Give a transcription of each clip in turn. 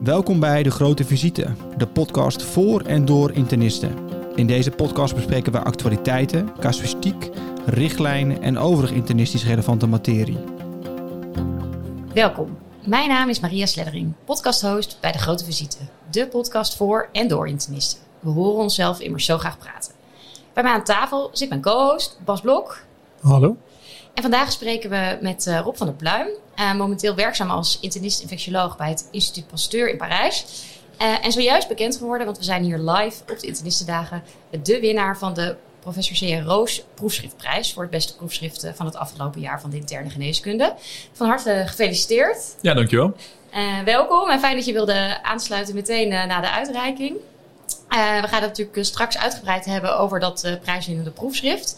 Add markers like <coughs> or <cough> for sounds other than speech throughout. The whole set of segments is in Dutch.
Welkom bij De Grote Visite, de podcast voor en door internisten. In deze podcast bespreken we actualiteiten, casuïstiek, richtlijnen en overig internistisch relevante materie. Welkom. Mijn naam is Maria Sleddering, podcasthost bij De Grote Visite, de podcast voor en door internisten. We horen onszelf immers zo graag praten. Bij mij aan tafel zit mijn co-host Bas Blok. Hallo. En vandaag spreken we met uh, Rob van der Pluim, uh, momenteel werkzaam als internist-infectioloog bij het Instituut Pasteur in Parijs. Uh, en zojuist bekend geworden, want we zijn hier live op de Internistendagen, de winnaar van de Professor C. Roos proefschriftprijs voor het beste proefschrift van het afgelopen jaar van de interne geneeskunde. Van harte gefeliciteerd. Ja, dankjewel. welkom en fijn dat je wilde aansluiten meteen na de uitreiking. we gaan het natuurlijk straks uitgebreid hebben over dat prijswinnende proefschrift.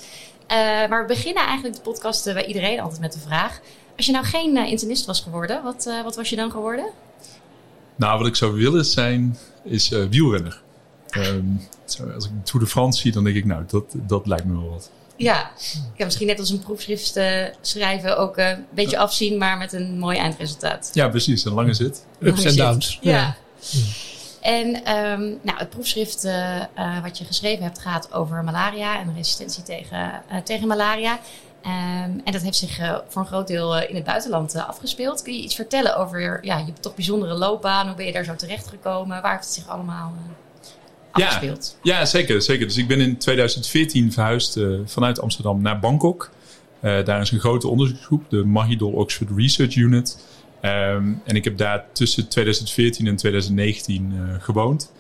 Uh, maar we beginnen eigenlijk de podcast uh, bij iedereen altijd met de vraag. Als je nou geen uh, internist was geworden, wat, wat was je dan geworden? Nou, wat ik zou willen zijn, is wielrenner. Um, als ik Tour de France zie, dan denk ik, nou, dat, dat lijkt me wel wat. Ja, ja misschien net als een proefschrift schrijven ook een beetje afzien, maar met een mooi eindresultaat. Ja, precies. Een lange zit. Ups en downs. Ja. ja. En um, nou, het proefschrift uh, wat je geschreven hebt gaat over malaria en resistentie tegen, uh, tegen malaria. Um, en dat heeft zich voor een groot deel in het buitenland afgespeeld. Kun je iets vertellen over ja, je toch bijzondere loopbaan? Hoe ben je daar zo terecht gekomen? Waar heeft het zich allemaal afgespeeld? Ja, ja, zeker, zeker. Dus ik ben in 2014 verhuisd vanuit Amsterdam naar Bangkok. daar is een grote onderzoeksgroep, de Mahidol Oxford Research Unit. Um, en ik heb daar tussen 2014 en 2019 uh, gewoond.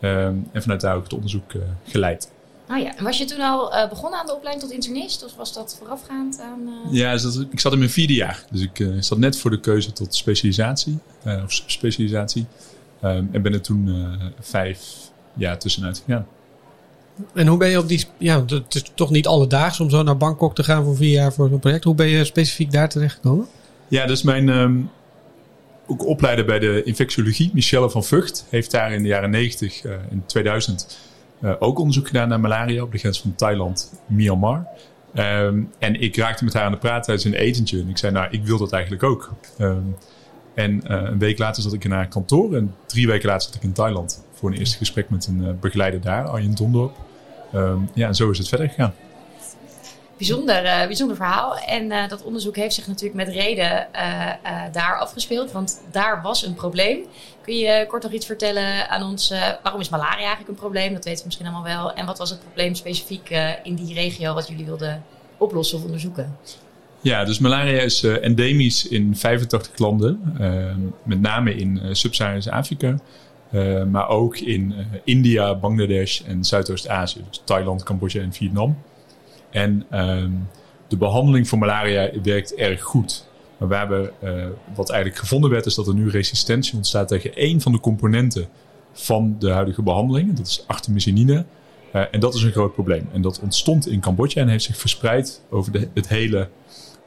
Um, en vanuit daar ook het onderzoek geleid. Oh ja, en was je toen al uh, begonnen aan de opleiding tot internist? Of was dat voorafgaand aan... Ja, dus dat, ik zat in mijn vierde jaar. Dus ik zat net voor de keuze tot specialisatie. of specialisatie. Um, en ben er toen vijf jaar tussenuit gegaan. En hoe ben je op die... Ja, het is toch niet alledaags om zo naar Bangkok te gaan voor vier jaar voor zo'n project. Hoe ben je specifiek daar terecht gekomen? Ja, dus mijn ook opleiden bij de infectiologie. Michelle van Vught heeft daar in de jaren 90, uh, in 2000, uh, ook onderzoek gedaan naar malaria op de grens van Thailand, Myanmar. Um, en ik raakte met haar aan de praat tijdens een etentje. En ik zei, nou, ik wil dat eigenlijk ook. Um, en uh, een week later zat ik in haar kantoor. En drie weken later zat ik in Thailand voor een eerste gesprek met een begeleider daar, Arjen Dondorp. Um, ja, en zo is het verder gegaan bijzonder, uh, bijzonder verhaal. En uh, dat onderzoek heeft zich natuurlijk met reden uh, daar afgespeeld, want daar was een probleem. Kun je kort nog iets vertellen aan ons? waarom is malaria eigenlijk een probleem? Dat weten we misschien allemaal wel. En wat was het probleem specifiek in die regio wat jullie wilden oplossen of onderzoeken? Ja, dus malaria is endemisch in 85 landen, met name in Sub-Sahara's Afrika. maar ook in India, Bangladesh en Zuidoost-Azië. Dus Thailand, Cambodja en Vietnam. En um, de behandeling voor malaria werkt erg goed. Maar we, uh, wat eigenlijk gevonden werd, is dat er nu resistentie ontstaat tegen één van de componenten van de huidige behandeling. Dat is artemisinin. Uh, en dat is een groot probleem. En dat ontstond in Cambodja en heeft zich verspreid over de, het hele,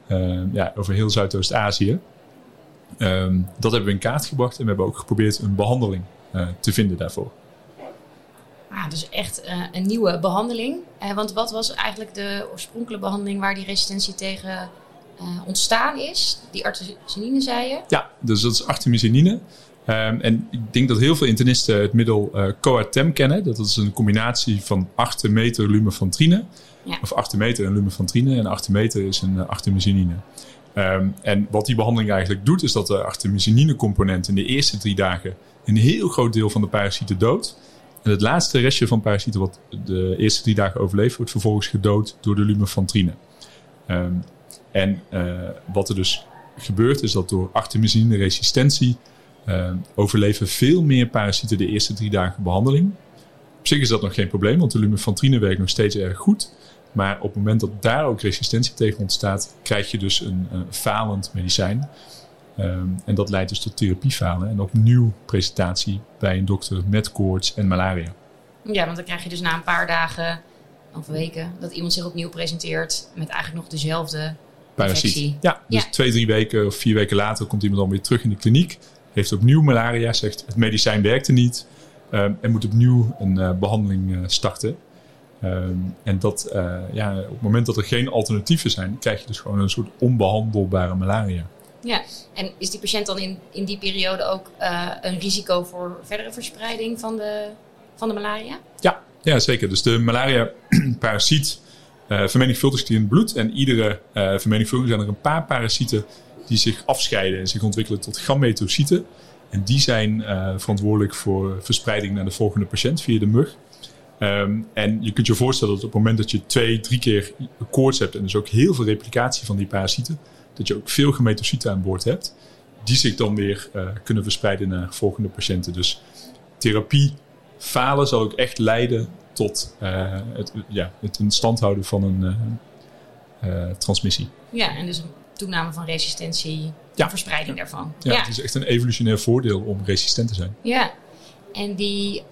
uh, ja, over heel Zuidoost-Azië. Um, dat hebben we in kaart gebracht en we hebben ook geprobeerd een behandeling te vinden daarvoor. Ah, dus echt uh, een nieuwe behandeling. Uh, want wat was eigenlijk de oorspronkelijke behandeling waar die resistentie tegen uh, ontstaan is? Die artemisinin, zei je? Ja, dus dat is artemisinin. Um, en ik denk dat heel veel internisten het middel Coartem kennen. Dat is een combinatie van artemeter lumefantrine. Ja. Of artemeter en lumefantrine. En artemeter is een artemisinine. Um, en wat die behandeling eigenlijk doet, is dat de artemisinine component in de eerste drie dagen een heel groot deel van de parasieten doodt. Het laatste restje van parasieten wat de eerste drie dagen overleeft, wordt vervolgens gedood door de lumefantrine. Um, en uh, wat er dus gebeurt, is dat door artemisine resistentie uh, overleven veel meer parasieten de eerste drie dagen behandeling. Op zich is dat nog geen probleem, want de lumefantrine werkt nog steeds erg goed. Maar op het moment dat daar ook resistentie tegen ontstaat, krijg je dus een falend medicijn. Um, en dat leidt dus tot therapiefalen en opnieuw presentatie bij een dokter met koorts en malaria. Ja, want dan krijg je dus na een paar dagen of weken dat iemand zich opnieuw presenteert met eigenlijk nog dezelfde Parasiet. Ja, dus ja. twee, drie weken of vier weken later komt iemand dan weer terug in de kliniek. Heeft opnieuw malaria, zegt het medicijn werkte niet. Um, en moet opnieuw een uh, behandeling uh, starten. Um, en dat, uh, ja, op het moment dat er geen alternatieven zijn, krijg je dus gewoon een soort onbehandelbare malaria. Ja, en is die patiënt dan in, in die periode ook uh, een risico voor verdere verspreiding van de, van de malaria? Ja, ja, zeker. Dus de malaria-parasiet <clears throat> uh, vermenigvuldigt zich in het bloed. En iedere uh, vermenigvuldiging zijn er een paar parasieten die zich afscheiden en zich ontwikkelen tot gammetocyten. En die zijn verantwoordelijk voor verspreiding naar de volgende patiënt via de mug. Um, en je kunt je voorstellen dat op het moment dat je twee, drie keer koorts hebt en dus ook heel veel replicatie van die parasieten, dat je ook veel gemetocyten aan boord hebt, die zich dan weer uh, kunnen verspreiden naar volgende patiënten. Dus therapie falen zal ook echt leiden tot uh, het, ja, het in stand houden van een transmissie. Ja, en dus een toename van resistentie, ja. verspreiding daarvan. Ja, ja, het is echt een evolutionair voordeel om resistent te zijn. Ja, en die,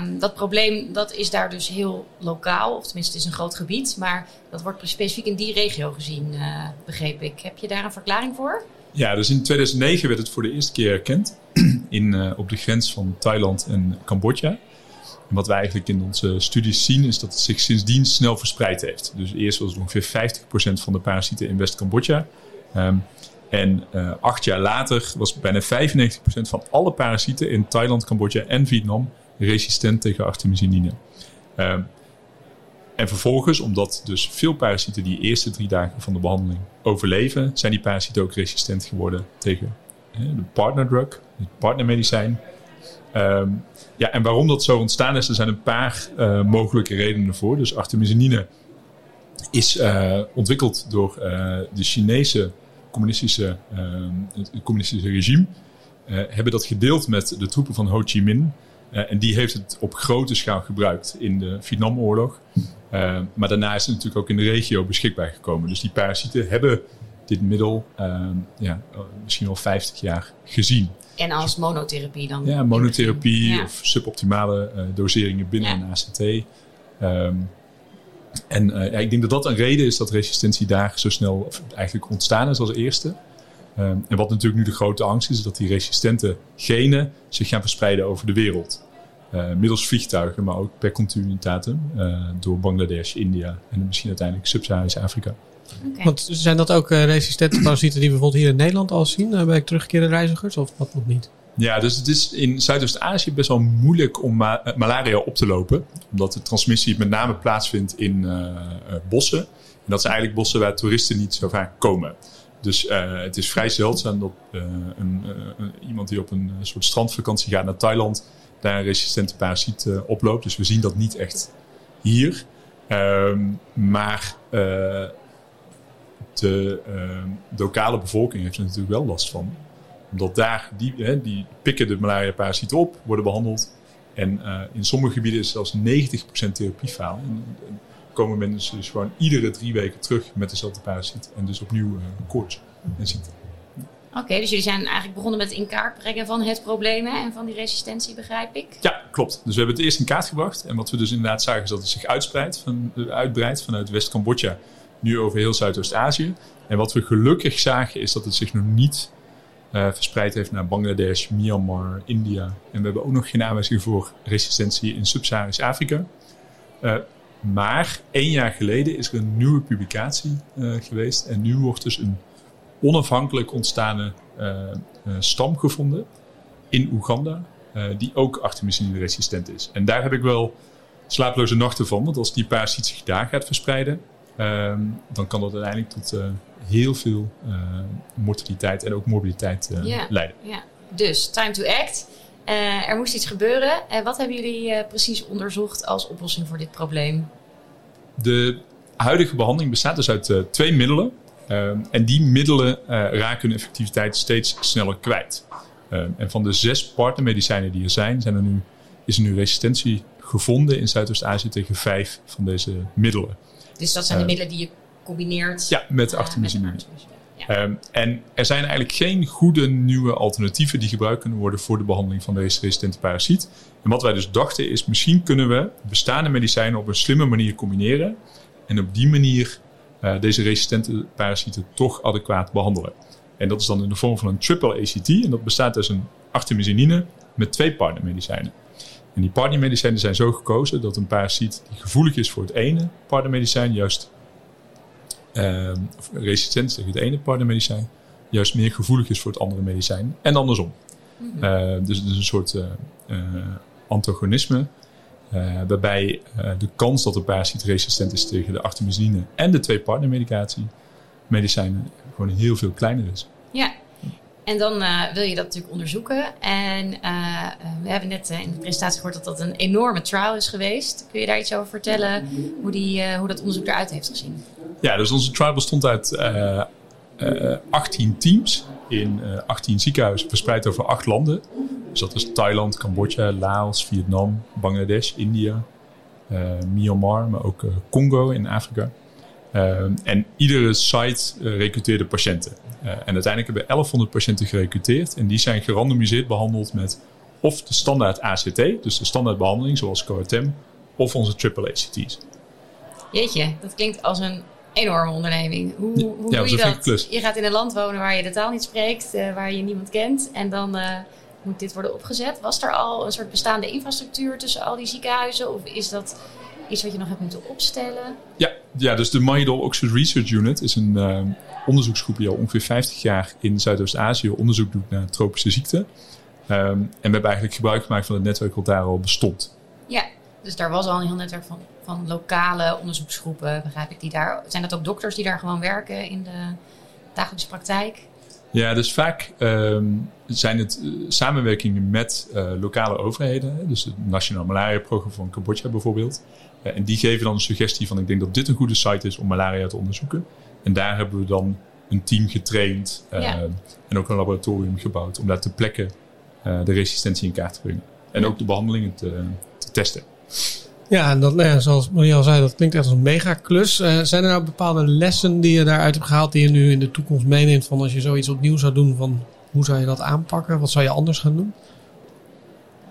um, dat probleem dat is daar dus heel lokaal, of tenminste het is een groot gebied, maar dat wordt specifiek in die regio gezien, uh, begreep ik. Heb je daar een verklaring voor? Ja, dus in 2009 werd het voor de eerste keer erkend <clears throat> in, uh, op de grens van Thailand en Cambodja. En wat wij eigenlijk in onze studies zien is dat het zich sindsdien snel verspreid heeft. Dus eerst was het ongeveer 50% van de parasieten in West-Cambodja. Um, en uh, acht jaar later was bijna 95% van alle parasieten in Thailand, Cambodja en Vietnam resistent tegen artemisinine. Uh, en vervolgens, omdat dus veel parasieten die eerste drie dagen van de behandeling overleven, zijn die parasieten ook resistent geworden tegen de partnerdrug, het partnermedicijn. Um, ja, en waarom dat zo ontstaan is, er zijn een paar uh, mogelijke redenen voor. Dus artemisinine is uh, ontwikkeld door de Chinese communistische, uh, het communistische regime, uh, hebben dat gedeeld met de troepen van Ho Chi Minh. Uh, en die heeft het op grote schaal gebruikt in de Vietnamoorlog. maar daarna is het natuurlijk ook in de regio beschikbaar gekomen. Dus die parasieten hebben dit middel ehm, ja, misschien al 50 jaar gezien. En als monotherapie dan? Ja, monotherapie ja. of suboptimale doseringen binnen ja. een ACT. Um, en uh, ja, ik denk dat dat een reden is dat resistentie daar zo snel eigenlijk ontstaan is als eerste. Um, en wat natuurlijk nu de grote angst is, is dat die resistente genen zich gaan verspreiden over de wereld. Uh, middels vliegtuigen, maar ook per continuïtatum uh, door Bangladesh, India en misschien uiteindelijk Sub-Saharisch Afrika. Okay. Want zijn dat ook resistente <coughs> parasieten die we bijvoorbeeld hier in Nederland al zien bij terugkerende reizigers of wat nog niet? Ja, dus het is in Zuidoost-Azië best wel moeilijk om ma malaria op te lopen. Omdat de transmissie met name plaatsvindt in uh, bossen. En dat zijn eigenlijk bossen waar toeristen niet zo vaak komen. Dus het is vrij zeldzaam dat een, iemand die op een soort strandvakantie gaat naar Thailand daar een resistente parasiet oploopt. Dus we zien dat niet echt hier. Um, maar de lokale bevolking heeft er natuurlijk wel last van omdat daar, die, hè, die pikken de malaria-parasieten op, worden behandeld. En uh, in sommige gebieden is zelfs 90% therapiefaal. En, en komen mensen dus gewoon iedere drie weken terug met dezelfde parasiet. En dus opnieuw uh, koorts en ziekte. Oké, okay, dus jullie zijn eigenlijk begonnen met in kaart brengen van het probleem en van die resistentie, begrijp ik? Ja, klopt. Dus we hebben het eerst in kaart gebracht. En wat we dus inderdaad zagen is dat het zich uitspreidt, van, uitbreidt vanuit West-Cambodja nu over heel Zuidoost-Azië. En wat we gelukkig zagen is dat het zich nog niet uh, verspreid heeft naar Bangladesh, Myanmar, India. En we hebben ook nog geen aanwijzing voor resistentie in Sub-Saharisch Afrika. Uh, maar één jaar geleden is er een nieuwe publicatie uh, geweest. En nu wordt dus een onafhankelijk ontstane stam gevonden in Oeganda. die ook artemisinine resistent is. En daar heb ik wel slaaploze nachten van. Want als die parasiet zich daar gaat verspreiden, um, dan kan dat uiteindelijk tot uh, heel veel uh, mortaliteit en ook morbiditeit uh, ja, leiden. Ja. Dus time to act. er moest iets gebeuren. wat hebben jullie precies onderzocht als oplossing voor dit probleem? De huidige behandeling bestaat dus uit twee middelen. Ehm, en die middelen raken hun effectiviteit steeds sneller kwijt. Ehm, en van de zes partnermedicijnen die er zijn, zijn er nu, is er nu resistentie gevonden in Zuidoost-Azië tegen vijf van deze middelen. Dus dat zijn de middelen die je combineert. Ja, met uh, artemisine. Ja. Um, en er zijn eigenlijk geen goede nieuwe alternatieven die gebruikt kunnen worden voor de behandeling van deze resistente parasiet. En wat wij dus dachten is, misschien kunnen we bestaande medicijnen op een slimme manier combineren. En op die manier uh, deze resistente parasieten toch adequaat behandelen. En dat is dan in de vorm van een triple ACT. En dat bestaat dus een artemisinine met twee partnermedicijnen. En die partnermedicijnen zijn zo gekozen dat een parasiet die gevoelig is voor het ene partnermedicijn, juist uh, resistent tegen het ene partnermedicijn, juist meer gevoelig is voor het andere medicijn. En andersom. Mm dus het is een soort antagonisme. waarbij de kans dat een parasiet resistent is tegen de artemisine en de twee partnermedicatie medicijnen gewoon heel veel kleiner is. En dan uh, wil je dat natuurlijk onderzoeken. En uh, we hebben net in de presentatie gehoord dat dat een enorme trial is geweest. Kun je daar iets over vertellen? Hoe, die, hoe dat onderzoek eruit heeft gezien? Ja, dus onze trial bestond uit 18 teams in 18 ziekenhuizen verspreid over acht landen. Dus dat is Thailand, Cambodja, Laos, Vietnam, Bangladesh, India, Myanmar, maar ook Congo in Afrika. En iedere site recruteerde patiënten. Uh, en uiteindelijk hebben we 1100 patiënten gerecruiteerd. En die zijn gerandomiseerd behandeld met of de standaard ACT, dus de standaard behandeling zoals Coartem, of onze triple ACT's. Jeetje, dat klinkt als een enorme onderneming. Hoe, hoe doe je dat? Je gaat in een land wonen waar je de taal niet spreekt, uh, waar je niemand kent. En dan uh, moet dit worden opgezet. Was er al een soort bestaande infrastructuur tussen al die ziekenhuizen? Of is dat iets wat je nog hebt moeten opstellen? Ja, ja dus de Mayadol Oxford Research Unit is een uh, onderzoeksgroep die al ongeveer 50 jaar in Zuidoost-Azië onderzoek doet naar tropische ziekten. Um, en we hebben eigenlijk gebruik gemaakt van het netwerk wat daar al bestond. Ja, dus daar was al een heel netwerk van, van lokale onderzoeksgroepen, begrijp ik. Die daar, zijn dat ook dokters die daar gewoon werken in de dagelijkse praktijk? Ja, dus vaak um, zijn het uh, samenwerkingen met uh, lokale overheden. Dus het Nationaal Malaria-programma van Cambodja bijvoorbeeld. Uh, en die geven dan een suggestie van ik denk dat dit een goede site is om malaria te onderzoeken. En daar hebben we dan een team getraind ja. en ook een laboratorium gebouwd om daar ter plekke de resistentie in kaart te brengen. En ja. ook de behandelingen te, te testen. Ja, en dat, nou ja, zoals Marie al zei, dat klinkt echt als een megaklus. Uh, zijn er nou bepaalde lessen die je daaruit hebt gehaald, die je nu in de toekomst meeneemt? Van als je zoiets opnieuw zou doen, van hoe zou je dat aanpakken? Wat zou je anders gaan doen?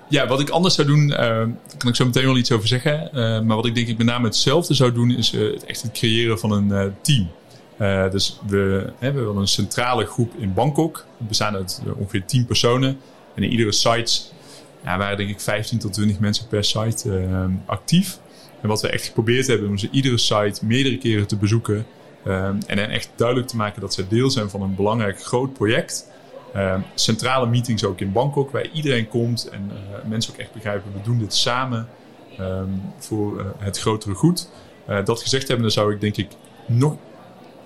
Ja, wat ik anders zou doen, uh, daar kan ik zo meteen wel iets over zeggen. Uh, maar wat ik denk ik met name hetzelfde zou doen, is het echt het creëren van een team. dus we hebben wel een centrale groep in Bangkok. We bestaan uit ongeveer 10 personen. En in iedere site ja, waren denk ik 15 tot 20 mensen per site actief. En wat we echt geprobeerd hebben, om ze iedere site meerdere keren te bezoeken. En hen echt duidelijk te maken dat ze deel zijn van een belangrijk groot project. Uh, centrale meetings ook in Bangkok, waar iedereen komt en uh, mensen ook echt begrijpen, we doen dit samen um, voor uh, het grotere goed. dat gezegd hebben, dan zou ik denk ik nog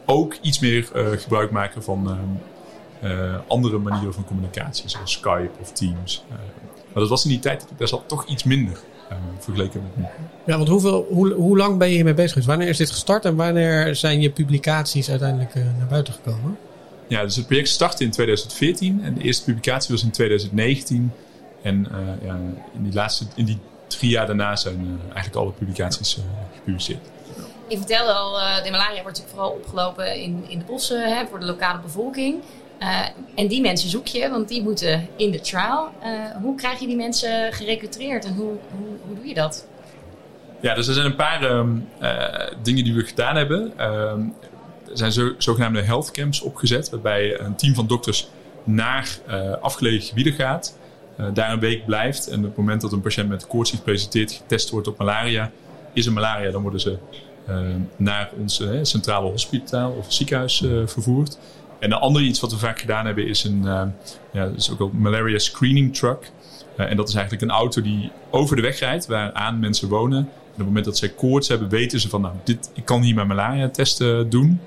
ook iets meer gebruik maken van andere manieren van communicatie, zoals Skype of Teams. Maar dat was in die tijd best wel toch iets minder vergeleken met nu. Ja, want hoeveel, hoe, lang ben je hiermee bezig geweest? Wanneer is dit gestart en wanneer zijn je publicaties uiteindelijk naar buiten gekomen? Ja, dus het project startte in 2014 en de eerste publicatie was in 2019. En uh, ja, in, die laatste, in die drie jaar daarna zijn eigenlijk alle publicaties gepubliceerd. Je vertelde al, de malaria wordt natuurlijk vooral opgelopen in, in de bossen hè, voor de lokale bevolking. En die mensen zoek je, want die moeten in de trial. Hoe krijg je die mensen gerecruiteerd en hoe, hoe, hoe, doe je dat? Ja, dus er zijn een paar um, uh, dingen die we gedaan hebben. Ehm, er zijn zo, zogenaamde health camps opgezet, waarbij een team van dokters naar afgelegen gebieden gaat. daar een week blijft en op het moment dat een patiënt met koorts zich presenteert, getest wordt op malaria, is er malaria, dan worden ze naar ons centrale hospitaal of ziekenhuis vervoerd. En een ander iets wat we vaak gedaan hebben is een ja, ook een malaria screening truck. En dat is eigenlijk een auto die over de weg rijdt waaraan mensen wonen. Op het moment dat zij koorts hebben, weten ze van nou, dit, ik kan hier mijn malaria testen doen.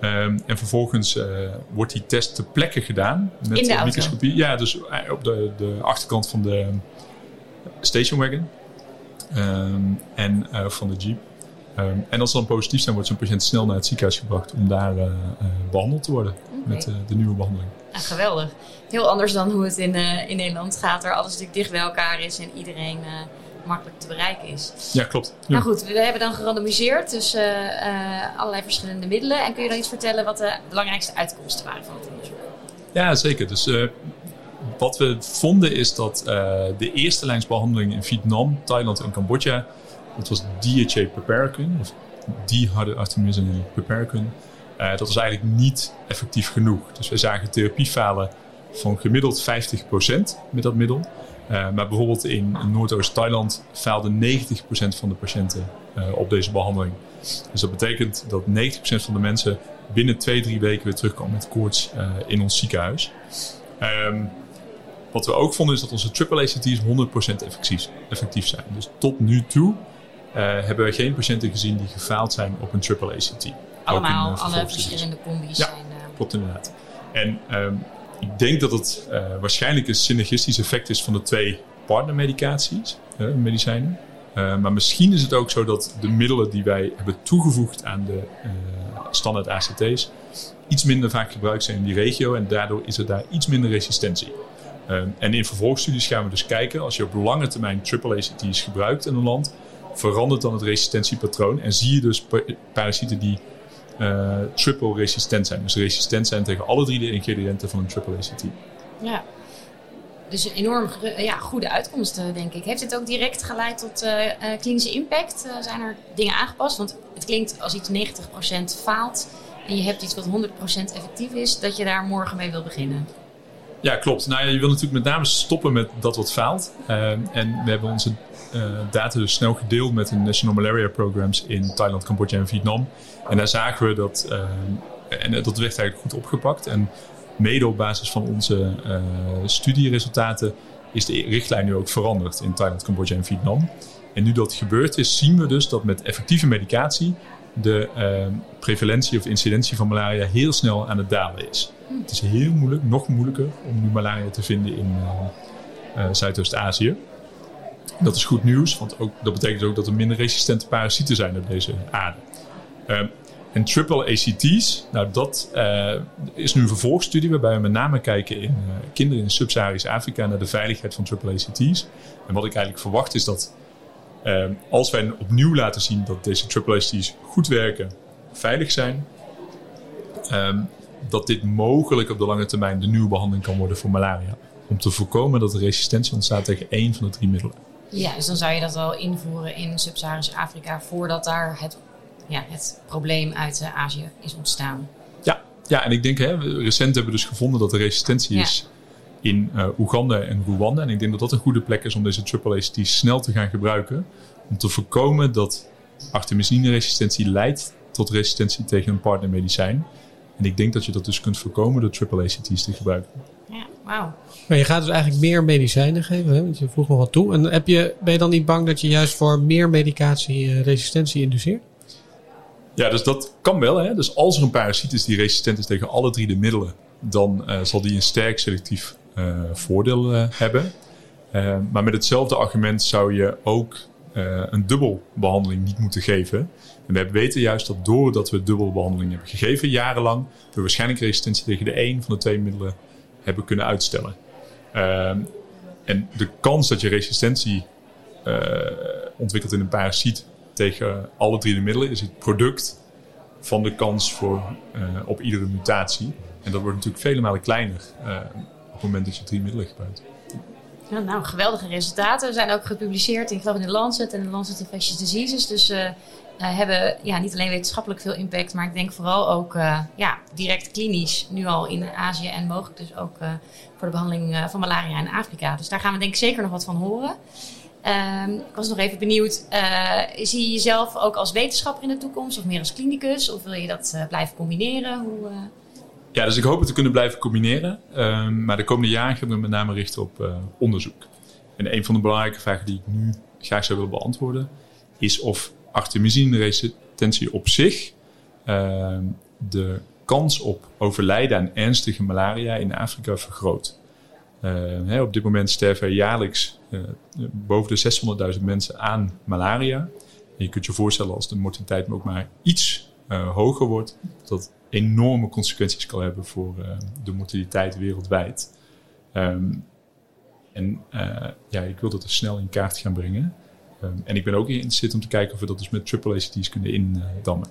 Um, en vervolgens uh, wordt die test ter plekke gedaan. Met In de microscopie. Ja, dus op de, de achterkant van de station wagon. Um, en van de jeep. Um, en als ze dan positief zijn, wordt zo'n patiënt snel naar het ziekenhuis gebracht om daar uh, behandeld te worden okay. met de nieuwe behandeling. Geweldig. Heel anders dan hoe het in, in Nederland gaat, waar alles natuurlijk dicht bij elkaar is en iedereen makkelijk te bereiken is. Ja, klopt. Ja. Maar goed, we hebben dan gerandomiseerd, dus allerlei verschillende middelen. En kun je dan iets vertellen wat de belangrijkste uitkomsten waren van het onderzoek? Ja, zeker. Dus wat we vonden is dat de eerste lijnsbehandeling in Vietnam, Thailand en Cambodja dat was DHA Paparicum, of dihardenartemisine Paparicum. Uh, dat was eigenlijk niet effectief genoeg. Dus we zagen therapiefalen van gemiddeld 50% met dat middel. Uh, maar bijvoorbeeld in Noordoost-Thailand faalde 90% van de patiënten uh, op deze behandeling. Dus dat betekent dat 90% van de mensen binnen twee, drie weken weer terugkwam met koorts in ons ziekenhuis. Ehm, wat we ook vonden is dat onze triple ACT's 100% effectief, effectief zijn. Dus tot nu toe hebben we geen patiënten gezien die gefaald zijn op een triple ACT. Allemaal, alle verschillende combi's ja, zijn. klopt inderdaad. En ehm, ik denk dat het waarschijnlijk een synergistisch effect is van de twee partnermedicaties, medicijnen. Uh, maar misschien is het ook zo dat de middelen die wij hebben toegevoegd aan de uh, standaard ACT's iets minder vaak gebruikt zijn in die regio en daardoor is er daar iets minder resistentie. Uh, en in vervolgstudies gaan we dus kijken, als je op lange termijn triple ACT's gebruikt in een land, verandert dan het resistentiepatroon en zie je dus parasieten die triple resistent zijn. Dus resistent zijn tegen alle drie de ingrediënten van een triple ACT. Ja, dus een enorm ja, goede uitkomsten, denk ik. Heeft dit ook direct geleid tot uh, klinische impact? Uh, zijn er dingen aangepast? Want het klinkt als iets 90% faalt en je hebt iets wat 100% effectief is, dat je daar morgen mee wil beginnen. Ja, klopt. Nou, je wil natuurlijk met name stoppen met dat wat faalt. en we hebben onze data dus snel gedeeld met de National Malaria Programs in Thailand, Cambodja en Vietnam. En daar zagen we dat, en dat werd eigenlijk goed opgepakt. En mede op basis van onze uh, studieresultaten is de richtlijn nu ook veranderd in Thailand, Cambodja en Vietnam. En nu dat gebeurd is, zien we dus dat met effectieve medicatie de prevalentie of incidentie van malaria heel snel aan het dalen is. Het is heel moeilijk, nog moeilijker, om nu malaria te vinden in Zuidoost-Azië. Dat is goed nieuws, want ook, dat betekent ook dat er minder resistente parasieten zijn op deze aarde. En triple ACT's, nou dat uh, is nu een vervolgstudie waarbij we met name kijken in uh, kinderen in Sub-Saharisch Afrika naar de veiligheid van triple ACT's. En wat ik eigenlijk verwacht is dat uh, als wij opnieuw laten zien dat deze triple ACT's goed werken, veilig zijn, um, dat dit mogelijk op de lange termijn de nieuwe behandeling kan worden voor malaria. Om te voorkomen dat er resistentie ontstaat tegen één van de drie middelen. Ja, dus dan zou je dat wel invoeren in Sub-Saharisch Afrika voordat daar het ja, het probleem uit uh, Azië is ontstaan. Ja, ja en ik denk, hè, recent hebben we dus gevonden dat er resistentie is in uh, Oeganda en Rwanda. En ik denk dat dat een goede plek is om deze triple ACT snel te gaan gebruiken. Om te voorkomen dat artemisine-resistentie leidt tot resistentie tegen een partnermedicijn. En ik denk dat je dat dus kunt voorkomen door triple ACT's te gebruiken. Ja, wauw. Maar je gaat dus eigenlijk meer medicijnen geven, hè? want je vroeg nog wat toe. En heb je, ben je dan niet bang dat je juist voor meer medicatie uh, resistentie induceert? Ja, dus dat kan wel. Hè? Dus als er een parasiet is die resistent is tegen alle drie de middelen, dan uh, zal die een sterk selectief uh, voordeel uh, hebben. maar met hetzelfde argument zou je ook een dubbelbehandeling niet moeten geven. En we weten juist dat doordat we dubbelbehandeling hebben gegeven, jarenlang, we waarschijnlijk resistentie tegen de een van de twee middelen hebben kunnen uitstellen. en de kans dat je resistentie ontwikkelt in een parasiet tegen alle drie de middelen is het product van de kans voor, uh, op iedere mutatie. En dat wordt natuurlijk vele malen kleiner uh, op het moment dat je drie middelen gebruikt. Ja, nou, geweldige resultaten. Zijn ook gepubliceerd in, geloof in de Lancet en de Lancet Infectious Diseases. Dus hebben ja, niet alleen wetenschappelijk veel impact, maar ik denk vooral ook ja, direct klinisch. Nu al in Azië en mogelijk dus ook voor de behandeling van malaria in Afrika. Dus daar gaan we denk ik zeker nog wat van horen. Um, ik was nog even benieuwd, zie je jezelf ook als wetenschapper in de toekomst of meer als klinicus? Of wil je dat blijven combineren? Hoe. Ja, dus ik hoop het te kunnen blijven combineren. Um, maar de komende jaren gaan we met name richten op onderzoek. En een van de belangrijke vragen die ik nu graag zou willen beantwoorden... is of artemisine-resistentie op zich ehm, de kans op overlijden aan ernstige malaria in Afrika vergroot. Uh, hè, op dit moment sterven er jaarlijks uh, boven de 600.000 mensen aan malaria. Je kunt je voorstellen als de mortaliteit ook maar iets uh, hoger wordt, dat enorme consequenties kan hebben voor de mortaliteit wereldwijd. Um, en ja, ik wil dat er snel in kaart gaan brengen. Um, en ik ben ook geïnteresseerd om te kijken of we dat dus met triple ACT's kunnen indammen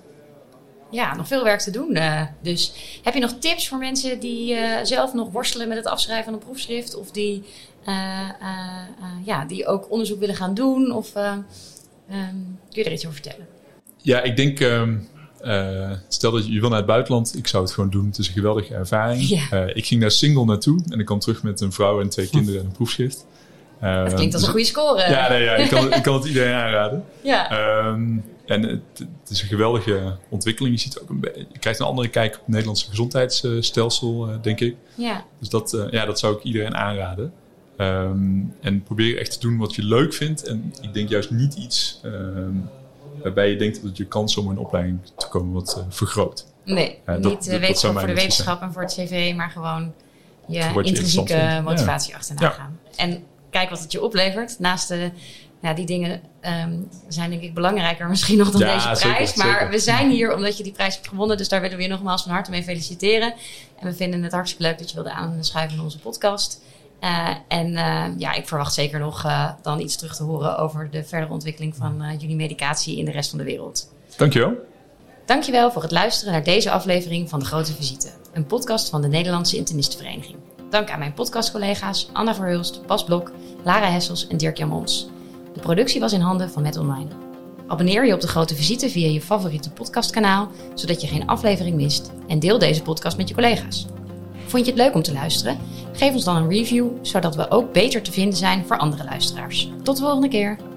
ja, nog veel werk te doen. Uh, dus heb je nog tips voor mensen die uh, zelf nog worstelen met het afschrijven van een proefschrift? Of die, uh, ja, die ook onderzoek willen gaan doen? Of um, kun je er iets over vertellen? Ja, ik denk, um, stel dat je, je wil naar het buitenland. Ik zou het gewoon doen. Het is een geweldige ervaring. Ja. ik ging daar single naartoe en ik kwam terug met een vrouw en twee <laughs> kinderen en een proefschrift. Dat klinkt als een goede score. Ja, nee, ja ik, kan, ik kan het iedereen aanraden. Ja. Um, En het, het, is een geweldige ontwikkeling. Je, ziet ook een je krijgt een andere kijk op het Nederlandse gezondheidsstelsel, denk ik. Ja. Dus dat, ja, dat zou ik iedereen aanraden. Ehm, en probeer echt te doen wat je leuk vindt. En ik denk juist niet iets ehm, waarbij je denkt dat je kans om een opleiding te komen wat vergroot. Nee, niet wetenschap voor de wetenschap en voor het cv, maar gewoon je, intrinsieke motivatie achterna gaan. En kijk wat het je oplevert. Naast de, ja, die dingen um, zijn denk ik belangrijker <laughs> misschien nog dan deze prijs. maar we zijn <laughs> hier omdat je die prijs hebt gewonnen. Dus daar willen we je nogmaals van harte mee feliciteren. En we vinden het hartstikke leuk dat je wilde aanschuiven in onze podcast. Uh, en uh, ja, ik verwacht zeker nog uh, dan iets terug te horen over de verdere ontwikkeling van jullie medicatie in de rest van de wereld. Dankjewel. Dankjewel voor het luisteren naar deze aflevering van De Grote Visite, een podcast van de Nederlandse Internistenvereniging. Dank aan mijn podcastcollega's Anna Verhulst, Bas Blok, Lara Hessels en Dirk Jamons. De productie was in handen van Met Online. Abonneer je op De Grote Visite via je favoriete podcastkanaal, zodat je geen aflevering mist. En deel deze podcast met je collega's. Vond je het leuk om te luisteren? Geef ons dan een review, zodat we ook beter te vinden zijn voor andere luisteraars. Tot de volgende keer!